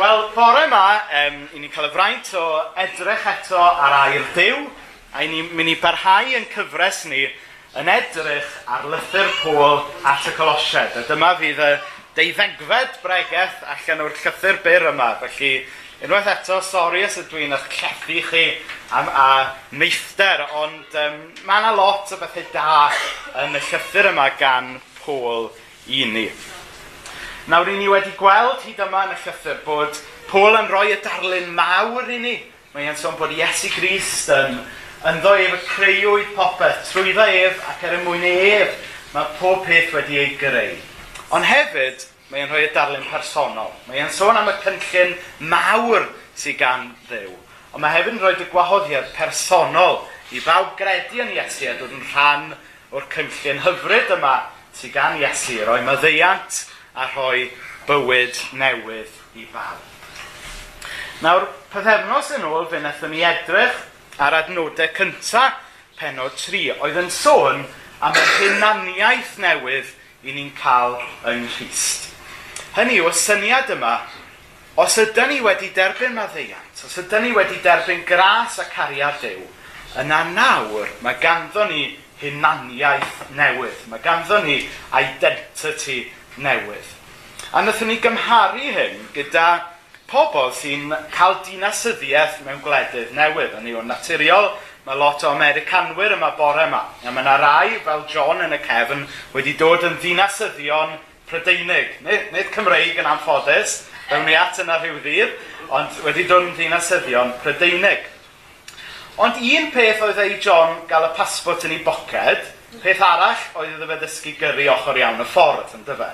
Wel, bore yma, um, i ni cael y fraint o edrych eto ar air Dyw, a i ni mynd i barhau yn cyfres ni yn edrych ar lythyr Pôl at y colosied. A dyma fydd y deuddegfed bregeth allan o'r llythyr byr yma. Felly, unwaith eto, sori os ydw i'n eich llethu chi am a meithder, ond um, mae yna lot o bethau da yn y llythyr yma gan Pôl i ni. Nawr, i ni wedi gweld hyd yma yn y llythyr bod Paul yn rhoi y darlun mawr i ni. Mae e'n sôn bod Iesu Grist yn, yn ddo ef y creuwyd popeth, trwyddo ef ac er y mwyn ef. Mae pob peth wedi ei greu. Ond hefyd, mae e'n rhoi y darlun personol. Mae e'n sôn am y cynllun mawr sydd gan ddew. Ond mae hefyd yn rhoi y gwahoddiad personol i bawb gredu yn Iesu a dod yn rhan o'r cynllun hyfryd yma sydd gan Iesu, roi maddeiant a rhoi bywyd newydd i bawb. Nawr, pethefnos yn ôl fe wnaethon ni edrych ar adnodau cyntaf penod 3 oedd yn sôn am y hunaniaeth newydd i ni'n cael yng Nghyst. Hynny yw, y syniad yma, os ydyn ni wedi derbyn maddeiant, os ydyn ni wedi derbyn gras a cariad Dyw, yna nawr mae ganddo ni hunaniaeth newydd. Mae ganddo ni identity newydd. A wnaethon ni gymharu hyn gyda pobl sy'n cael dinasyddiaeth mewn gwledydd newydd. Yn yw'n naturiol, mae lot o Americanwyr yma bore yma. A mae yna rai, fel John yn y cefn, wedi dod yn dinasyddion Prydeinig. Nid, nid Cymreig yn anffodus, fewn ni at yna rhyw ddydd, ond wedi dod yn dinasyddion Prydeinig. Ond un peth oedd ei John gael y pasbwrt yn ei boced, peth arall oedd iddo fe ddysgu gyrru ochr iawn y ffordd, yn dyfa.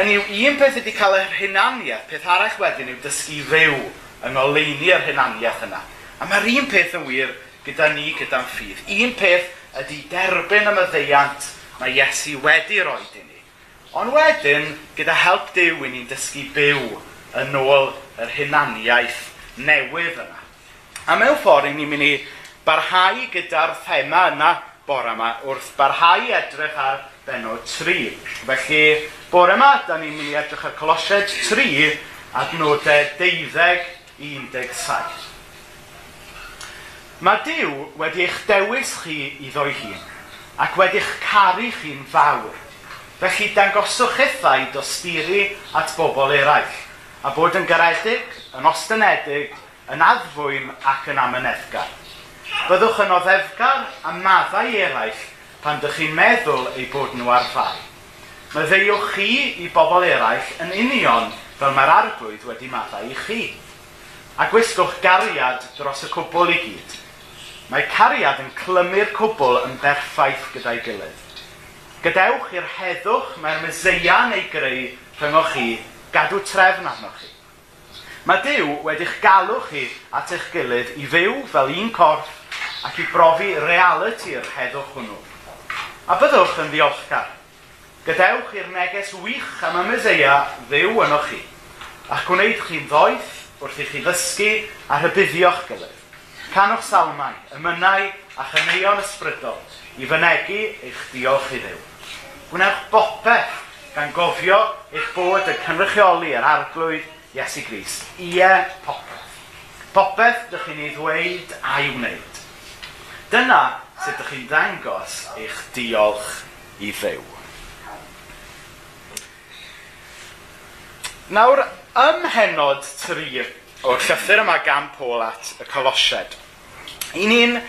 Yn yw, un peth ydy cael yr hunaniaeth, peth arall wedyn yw dysgu fyw yng ngoleini'r hunaniaeth yna. A mae'r un peth yn wir gyda ni, gyda'n ffydd. Un peth ydy derbyn am y ddeiant mae Iesu wedi roi i ni. Ond wedyn, gyda help Dyw, ni'n dysgu byw yn ôl yr hunaniaeth newydd yna. A mewn ffordd, ni'n mynd i barhau gyda'r thema yna bore yma wrth barhau edrych ar benod 3. Felly, bore yma, da ni'n mynd i edrych ar Colosied 3, adnodau 12-17. Mae Dyw wedi eich dewis chi i ddo'i hun, ac wedi eich caru chi'n fawr. Felly dangoswch ethau dosturi at bobl eraill, a bod yn garedig, yn ostenedig, yn addfwym ac yn amyneddgar. Byddwch yn oddefgar a maddau eraill pan dych chi'n meddwl eu bod nhw ar fai. Myddeiwch chi i bobl eraill yn union fel mae'r arglwydd wedi maddau i chi. A gwisgwch gariad dros y cwbl i gyd. Mae cariad yn clymu'r cwbl yn berffaith gyda'i gilydd. Gadewch i'r heddwch mae'r myseia neu greu rhyngwch chi gadw trefn arnoch chi. Mae Dyw wedi'ch galw chi at eich gilydd i fyw fel un corff ac i brofi reality'r heddwch hwnnw. A byddwch yn ddiolchgar. Gadewch i'r neges wych am y Meseia ddew yno chi, a gwneud chi'n ddoeth wrth i chi ddysgu a rhybuddio'ch gilydd. Canwch salmau, ymynau a chyneuon ysbrydol i fynegu eich diolch i ddew. Gwnewch bopeth gan gofio eich bod yn cynrychioli yr arglwydd Iesu Gris. Ie popeth. Popeth dych chi'n ei ddweud a'i wneud. Dyna sut ydych chi'n dangos eich diolch i ddew. Nawr, ym henod tri o'r llythyr yma gan Pôl at y Colosied, i ni'n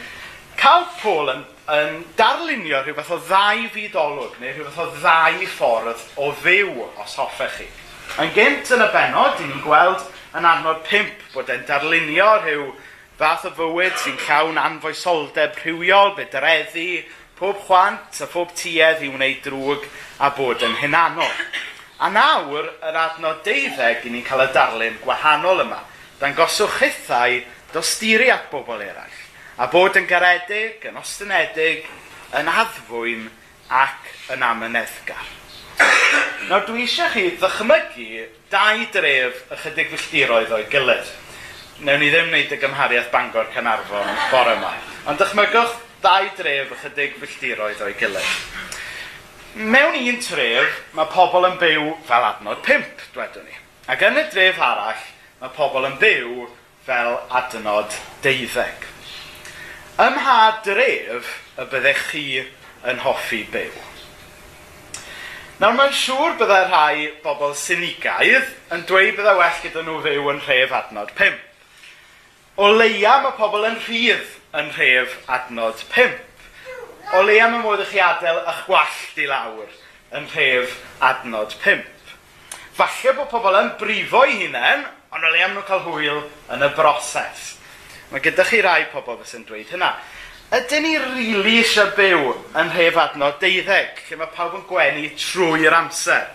cael Pôl yn, yn darlunio rhywbeth o ddau fyd olwg, neu rhywbeth o ddau ffordd o fyw os hoffech chi. Yn gynt yn y benod, dyn ni'n gweld yn adnod 5 bod e'n darlunio rhyw fath o fywyd sy'n llawn anfoesoldeb rhywiol, bydreddu, pob chwant a phob tuedd i wneud drwg a bod yn hunanol. A nawr, yr adnod 12, i ni'n cael y darlun gwahanol yma. Dan goswch hithau dostiri at bobl eraill, a bod yn garedig, yn ostynedig, yn addfwyn ac yn amyneddgar. Nawr dwi eisiau chi ddychmygu dau dref ychydig filltiroedd o'i gilydd. Newn ni ddim wneud y gymhariaeth Bangor Canarfon bore yma. Ond dychmygwch dau dref ychydig filltiroedd o'i gilydd. Mewn un tref, mae pobl yn byw fel adnod pimp, dwedwn ni. Ac yn y dref arall, mae pobl yn byw fel adnod deuddeg. Ym mha dref y byddech chi yn hoffi byw? Nawr mae'n siŵr byddai rhai bobl sinigaidd yn dweud byddai well gyda nhw fyw yn rhef adnod 5. O leia mae pobl yn rhydd yn rhef adnod 5. O leia mae modd i chi adael eich gwallt i lawr yn rhef adnod 5. Falle bod pobl yn brifo i hunain, ond o leia maen nhw'n cael hwyl yn y broses. Mae gyda chi rai pobl fysy'n dweud hynna. Ydyn ni rili really eisiau byw yn rhef adnod deuddeg, lle mae pawb yn gwenu trwy'r amser?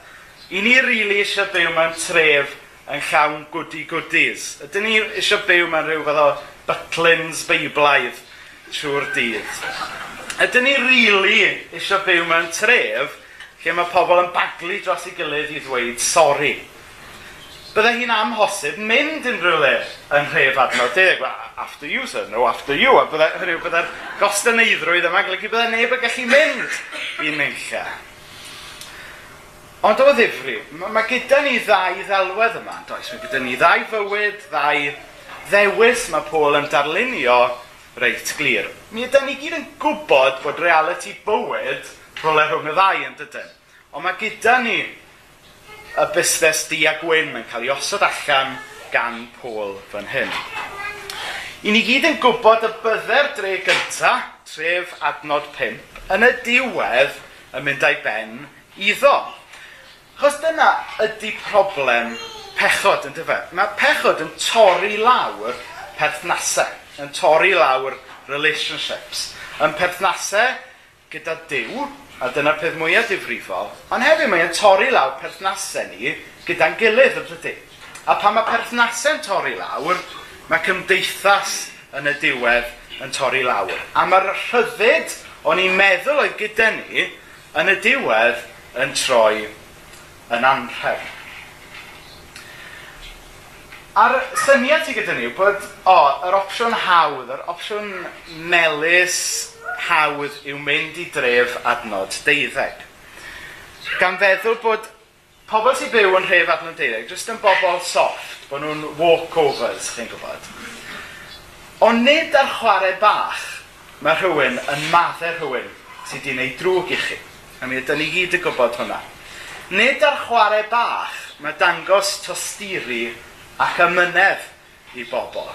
I ni rili really eisiau byw mewn tref yn llawn gwdi gwdis. Ydyn ni eisiau byw mewn rhyw fath o butlins beiblaidd trwy'r dydd. Ydyn ni rili really eisiau byw mewn tref lle mae pobl yn baglu dros ei gilydd i ddweud sori. Bydde hi'n amhosib mynd yn rhywle yn rhef adnod deg. After you, sir, no after you. A bydde, hynny, bydde'r gostaneiddrwydd yma, golygu bydde neb yn gallu mynd i nynlla. Ond o ddifri, mae ma gyda ni ddau ddelwedd yma, does? Mae gyda ni ddau fywyd, ddau ddewis mae Paul yn darlunio reit glir. Mi ydy ni gyd yn gwybod bod reality bywyd rhywle rhwng y ddau yn dydyn. Ond mae gyda ni y busnes di a gwyn yn cael ei osod allan gan Paul fan hyn. I ni gyd yn gwybod y bydder dre gynta, tref adnod 5, yn y diwedd yn mynd a'i ben iddo. Chos dyna ydy problem pechod yn dyfa. Mae pechod yn torri lawr perthnasau, yn torri lawr relationships, yn perthnasau gyda Dyw, A dyna'r peth mwyaf difrifol. Ond hefyd mae'n torri lawr perthnasau ni gyda'n gilydd yn dydy. A pan mae perthnasau'n torri lawr, mae cymdeithas yn y diwedd yn torri lawr. A mae'r rhyddid o'n i'n meddwl oedd gyda ni yn y diwedd yn troi yn anrheg. A'r syniad ti gyda ni yw bod, o, yr opsiwn hawdd, yr opsiwn melus, hawdd yw mynd i dref adnod deuddeg. Gan feddwl bod pobl sy'n byw yn rhef adnod deuddeg, jyst yn bobl soft, bod nhw'n walkovers, chi'n gwybod. Ond nid ar chwarae bach mae rhywun yn maddau rhywun sydd wedi gwneud drwg i chi. A mi ydym ni gyd yn gwybod hwnna. Nid ar chwarae bach mae dangos tosturi ac ymynedd i bobl.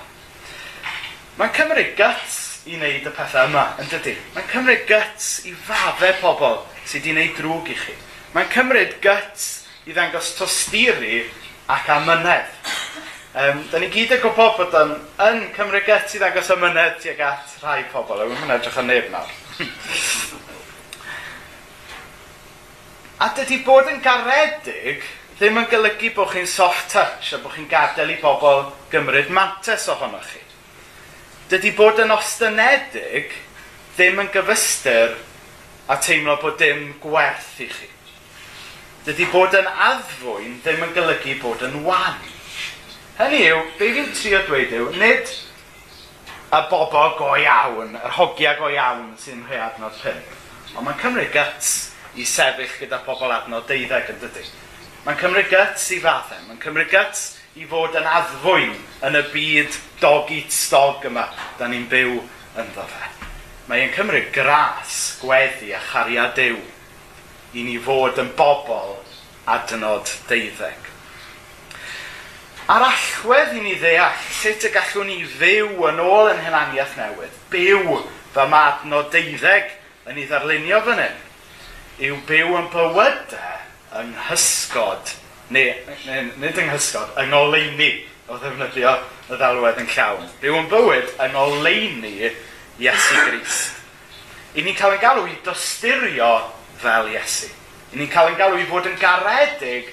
Mae'n cymryd guts i wneud y pethau yma, yn dydy. Mae'n cymryd guts i fadde pobl sydd wedi wneud drwg i chi. Mae'n cymryd guts i ddangos tosturi ac amynedd. Um, da ni gyd yn gwybod bod yn, yn cymryd guts i ddangos amynedd tuag at rhai pobl. Yw'n mynd edrych yn neb nawr. a dydy bod yn garedig ddim yn golygu bod chi'n soft touch a bod chi'n gadael i bobl gymryd mantes ohonoch chi dydy bod yn ostynedig ddim yn gyfystyr a teimlo bod dim gwerth i chi. Dydy bod yn addfwyn ddim yn golygu bod yn wan. Hynny yw, be fi'n trio dweud yw, nid y bobl go iawn, yr hogia go iawn sy'n rhoi adnod 5. Ond mae'n cymryd guts i sefyll gyda pobl adnod 12 yn dydy. Mae'n cymryd guts i fathau, mae'n cymryd guts i fod yn addfwyn yn y byd dog eat stog yma da ni'n byw ynddo fe. Mae e'n cymryd gras, gweddi a charia dew i ni fod yn bobl adnod deuddeg. A'r allwedd i ni ddeall sut y gallwn ni fyw yn ôl yn hynaniaeth newydd, byw fy madnod deuddeg yn ei ddarlunio fan hyn, yw byw yn bywydau yng nghysgod neu, neu, nid yng Nghysgod, yng ngoleini o ddefnyddio y ddalwedd yn llawn. Byw yn bywyd yng ngoleini Iesu Grist. I ni'n cael ein galw i dostyrio fel Iesu. I ni'n cael ein galw i fod yn garedig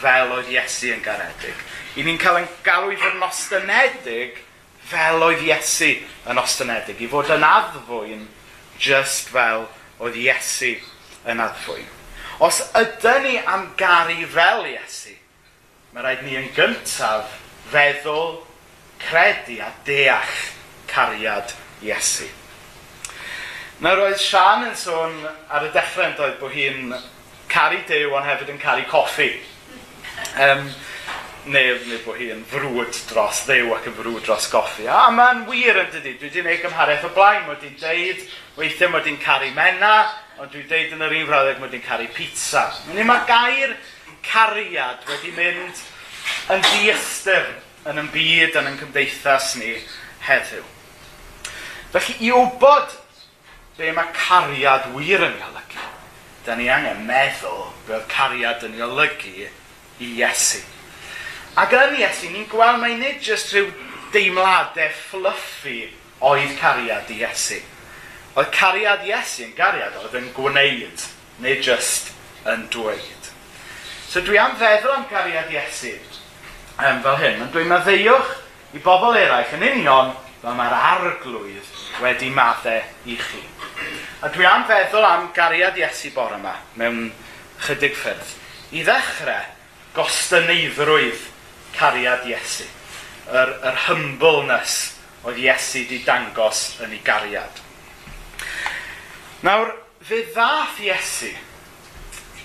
fel oedd Iesu yn garedig. I ni'n cael ein galw i fod yn ostynedig fel oedd Iesu yn ostynedig. I fod yn addfwyn just fel oedd Iesu yn addfwyn. Os ydyn ni am garu fel Iesu, mae rhaid ni yn gyntaf feddwl, credu a deall cariad Iesu. Na roedd Sian yn sôn ar y dechrau yn doedd bod hi'n caru dew ond hefyd yn caru coffi. Um, neu, neu bod hi yn frwyd dros ddew ac yn frwd dros goffi. A, mae'n wir yn dydy, dwi wedi gwneud gymhariaeth o blaen, mod i'n deud, weithiau mod i'n caru mena, ond dwi'n deud yn yr un frawddeg mod i'n caru pizza. Nid mae gair cariad wedi mynd yn diystyr yn yn byd yn yn cymdeithas ni heddiw. Felly i wybod be mae cariad wir yn golygu, da ni angen meddwl be oedd cariad yn golygu i Iesu. Ac yn Iesu, ni'n gweld mae nid jyst rhyw deimladau fluffy oedd cariad i Iesu. Oedd cariad Iesu yn gariad oedd yn gwneud, neu jyst yn dweud. So dwi am feddwl am cariad Iesu um, fel hyn, ond dwi'n meddeiwch i bobl eraill yn union fel mae'r arglwydd wedi maddau i chi. A dwi am feddwl am gariad Iesu bore yma mewn chydig ffyrdd. I ddechrau, gostyneiddrwydd cariad Iesu. Yr, yr humbleness oedd Iesu di dangos yn ei gariad. Nawr, fe ddath Iesu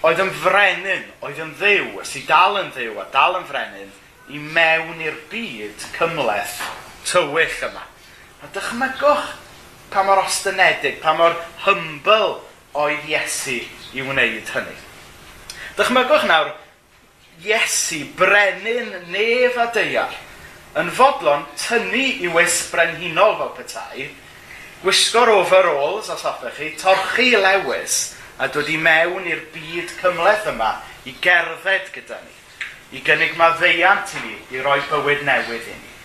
oedd yn frenin, oedd yn ddew, sy'n dal yn ddew a dal yn frenin, i mewn i'r byd cymleth tywyll yma. A dychmygwch pa mor ostynedig, pa mor humble oedd Iesu i wneud hynny. Dychmygwch nawr Iesu, brenin, nef a deiar, yn fodlon tynnu i wisg brenhinol fel petai, gwisgo'r overalls, os hoffech chi, torchi i lewis a dod i mewn i'r byd cymleth yma i gerdded gyda ni, i gynnig maddeiant i ni, i roi bywyd newydd i ni.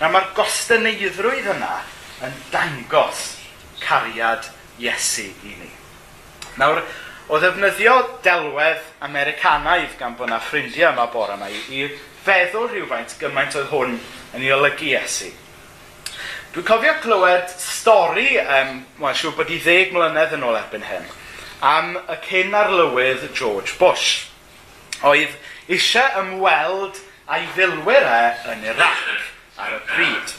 Na mae'r gostyneiddrwydd yna yn dangos cariad Iesu i ni. Nawr, o ddefnyddio delwedd Americanaidd gan bod yna ffrindiau yma bore yma i, i feddwl rhywfaint gymaint oedd hwn yn ei olygu Iesu. Dwi'n cofio clywed stori, um, mae'n siŵr bod i ddeg mlynedd yn ôl erbyn hyn, am y cyn arlywydd George Bush. Oedd eisiau ymweld a'i ddilwyr e yn Iraq ar y pryd.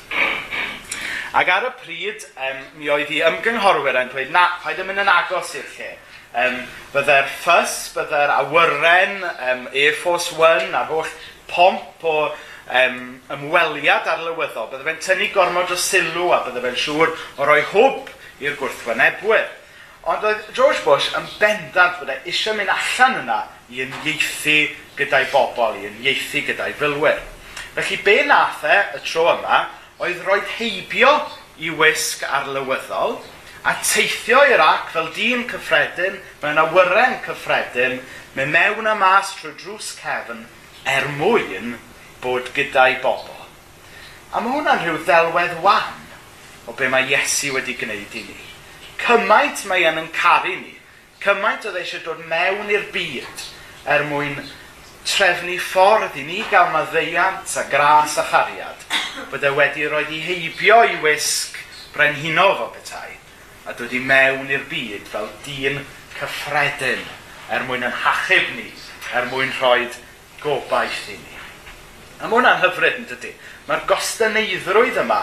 Ac ar y pryd, um, mi oedd hi ymgynghorwyr yn dweud, na, paid yn mynd yn agos i'r lle Um, bydde'r ffys, bydde'r awyren, um, Air Force One, a'r holl pomp o um, ymweliad arlywyddol. Bydde fe'n tynnu gormod o sylw a bydde fe'n siŵr o roi hwb i'r gwrthwynebwyr. Ond oedd George Bush yn bendant bod e eisiau mynd allan yna i ymieithu gyda'i bobl, i ymieithu gyda'i fylwyr. Felly be nath e y tro yma oedd roed heibio i wisg arlywyddol, a teithio i'r ac fel dyn cyffredin mewn awyren cyffredin mynd mewn a mas trwy drws cefn er mwyn bod gyda'i bobl. A mae hwnna'n rhyw ddelwedd wan o be mae Iesu wedi gwneud i ni. Cymaint mae yn yn caru ni. Cymaint oedd eisiau dod mewn i'r byd er mwyn trefnu ffordd i ni gael maddeiant a gras a chariad bod e wedi rhoi i heibio i wisg brenhinol fo bethau a dod i mewn i'r byd fel dyn cyffredin er mwyn yn hachub ni, er mwyn rhoi gobaith i ni. A mae hwnna'n hyfryd yn dydy. Mae'r gostyneiddrwydd yma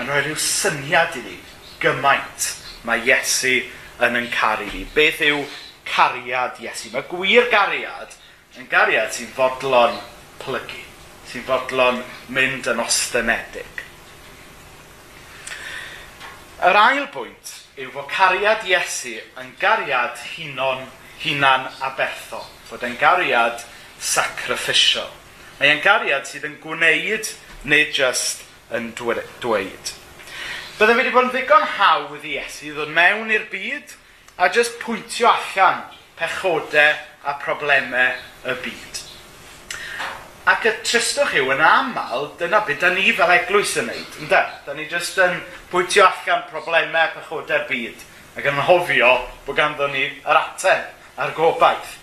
yn rhoi rhyw syniad i ni gymaint mae Iesu yn yn caru ni. Beth yw cariad Iesu? Mae gwir gariad yn gariad sy'n fodlon plygu, sy'n fodlon mynd yn ostynedig. Yr ail bwynt yw fod cariad Iesu yn gariad hunon, hunan a aberthol, bod e'n gariad sacrificial. Mae e'n gariad sydd yn gwneud neu just yn dweud. Byddai wedi bod yn ddigon hawdd i Iesu ddod mewn i'r byd a just pwyntio allan pechodau a problemau y byd. Ac y tristwch yw yn aml, dyna beth da ni fel eglwys yn neud, ynda? Da ni jyst yn pwyntio allan problemau a pechodau'r byd ac yn hofio bod ganddo ni yr ateb a'r gobaith.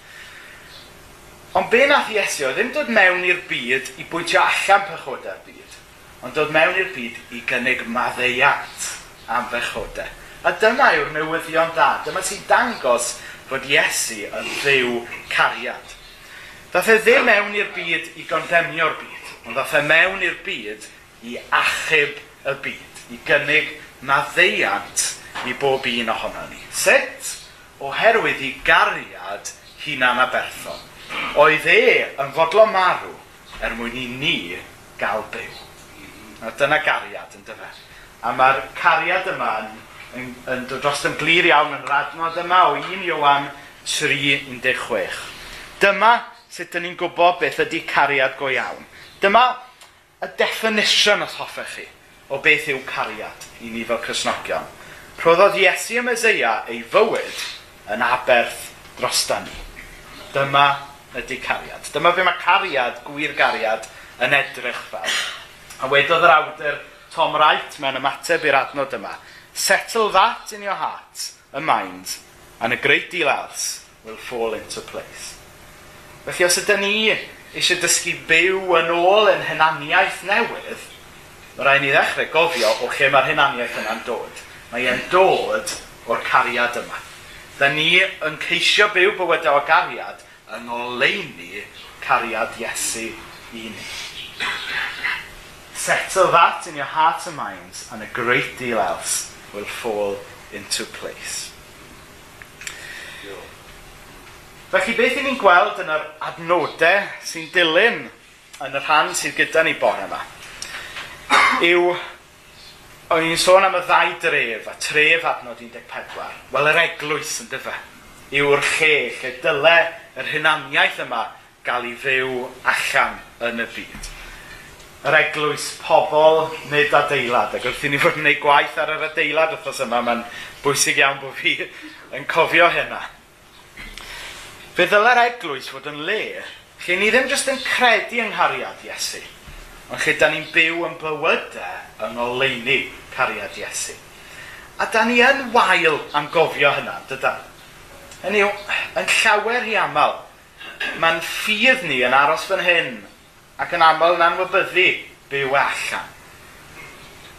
Ond be nath Iesu oedd ddim dod mewn i'r byd i bwyntio allan pechodau'r byd, ond dod mewn i'r byd i gynnig maddeiant am pechodau. A dyma yw'r newyddion da, dyma sy'n dangos fod Iesu yn ddiw cariad. Dath e ddim mewn i'r byd i gondemnio'r byd, ond dath e mewn i'r byd i achub y byd, i gynnig maddeiant i bob un ohono ni. Sut? Oherwydd i gariad hunan a berthon. Oedd e yn fodlo marw er mwyn i ni gael byw. A dyna gariad yn dyfa. A mae'r cariad yma yn, yn, yn dod dros yn glir iawn yn radnod yma o 1 Iowan 3, 16. Dyma sut dyn ni'n gwybod beth ydy cariad go iawn. Dyma y definition os hoffech chi o beth yw cariad i ni fel Cresnogion. Rhoddodd Iesu y Meseia ei fywyd yn aberth drosta ni. Dyma ydy cariad. Dyma fe mae cariad, gwir gariad, yn edrych fel. A wedodd yr awdur Tom Wright mewn ymateb i'r adnod yma, Settle that in your heart, a mind, and a great deal else will fall into place. Felly os ydym ni eisiau dysgu byw yn ôl yn hynaniaeth newydd, mae rhaid ni ddechrau gofio o lle mae'r hynaniaeth yna'n dod. Mae e'n dod o'r cariad yma. Da ni yn ceisio byw bywydau o gariad yn oleini cariad Iesu i ni. Settle that in your heart and minds and a great deal else will fall into place. Yeah. Felly beth i ni'n gweld yn yr adnodau sy'n dilyn yn y rhan sydd gyda ni bore yma yw, o'n i'n sôn am y ddau dref, a tref adnod 14, wel yr eglwys yn dyfa, yw'r lle lle dyle yr hunaniaeth yma gael ei fyw allan yn y byd. Yr eglwys pobl nid adeilad, ac wrth i ni fod yn gwneud gwaith ar yr adeilad wrthos yma, mae'n bwysig iawn bod fi yn cofio hynna. Fe ddylai'r eglwys fod yn le lle ni ddim jyst yn credu yng nghariad Iesu, ond lle da ni'n byw yn bywydau yng ngoleini cariad Iesu. A da ni yn wael am gofio hynna, dydan. Hynny yw, yn llawer i aml, mae'n ffydd ni yn aros fan hyn ac yn aml yn anwybyddu byw e allan.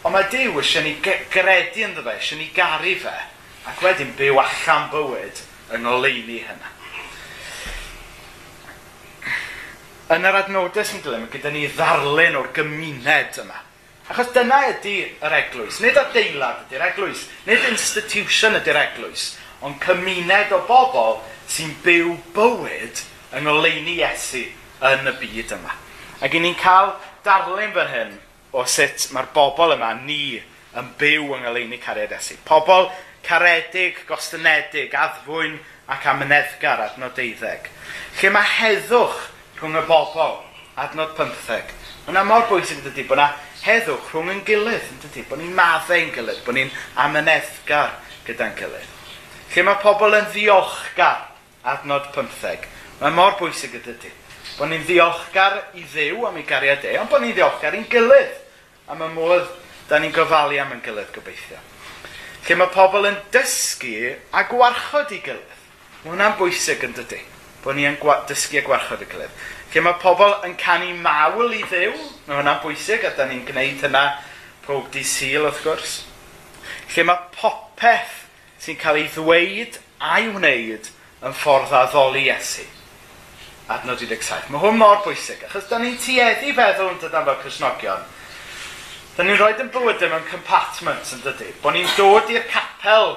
Ond mae Dyw eisiau ni gredu yn fe, eisiau ni garu fe, ac wedyn byw allan bywyd yng ngoleini hynna. yn yr adnodau sy'n dilyn, gyda ni ddarlun o'r gymuned yma. Achos dyna ydy yr eglwys. Nid adeilad ydy'r eglwys, nid institution ydy'r eglwys, ond cymuned o bobl sy'n byw bywyd yng ngoleini Iesu yn y byd yma. Ac i ni'n cael darlun fan hyn o sut mae'r bobl yma, ni, yn byw yng ngoleini cariad Iesu. Pobl caredig, gostynedig, addfwyn ac amyneddgar adnod 12. Lle mae heddwch rhwng y bobl, adnod 15. Mae'n mor bwysig dydy bod yna heddwch rhwng yn gilydd, yn dydy, bod ni'n maddau'n gilydd, bod ni'n amyneddgar gyda'n gilydd. Lle mae pobl yn ddiolchgar, adnod 15. Mae'n mor bwysig y dydy. Bod ni'n ddiolchgar i ddew am ei gariad e, ond bod ni'n ddiolchgar i'n gilydd am y modd da ni'n gofalu am yn gilydd gobeithio. Lle mae pobl yn dysgu a gwarchod i gilydd. Mae hwnna'n bwysig yn dydy, bod ni'n dysgu a gwarchod i gilydd. Lle mae pobl yn canu mawl i ddew, mae hwnna'n bwysig a da ni'n gwneud hynna pob di syl wrth gwrs. Lle mae popeth sy'n cael ei ddweud a'i wneud yn ffordd addoli ddoli Iesu. Adnod 17. Mae hwn mor bwysig, achos da ni'n tueddu feddwl yn dydan fel Cresnogion. Da ni'n rhoi yn bywydau mewn compartments yn dydy. Bo ni'n dod i'r capel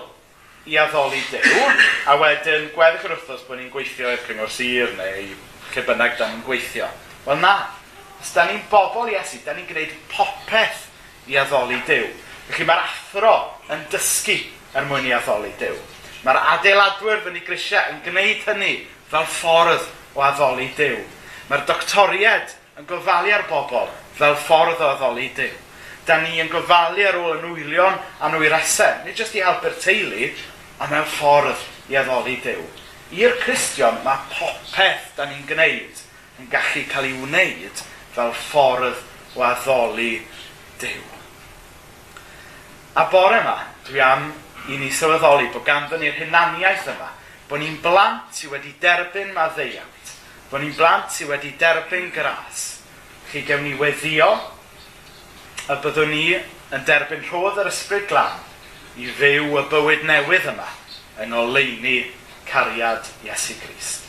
i addoli dew, a wedyn gweddill yr wrthos bod ni'n gweithio i'r cyngor sir neu lle bynnag da ni'n gweithio. Wel na, os da ni'n bobl Iesu, da ni'n gwneud popeth i addoli Dyw. Felly mae'r athro yn dysgu er mwyn i addoli Dyw. Mae'r adeiladwyr fyny grisiau yn gwneud hynny fel ffordd o addoli Dyw. Mae'r doctoried yn gofalu ar bobl fel ffordd o addoli Dyw. Da ni yn gofalu ar ôl anwylion a nwyresau, nid jyst i helpu'r teulu, a mewn ffordd i addoli Dyw i'r Cristion mae popeth da ni'n gwneud yn gallu cael ei wneud fel ffordd o addoli Dyw. A bore yma, dwi am i ni sylweddoli bod ganddon ni'r hunaniaeth yma, bod ni'n blant sydd wedi derbyn maddeuant, bod ni'n blant sydd wedi derbyn gras, Chi gewn ni weddio a byddwn ni yn derbyn rhodd yr ysbryd glan i fyw y bywyd newydd yma yn oleini cariad Iesu Grist.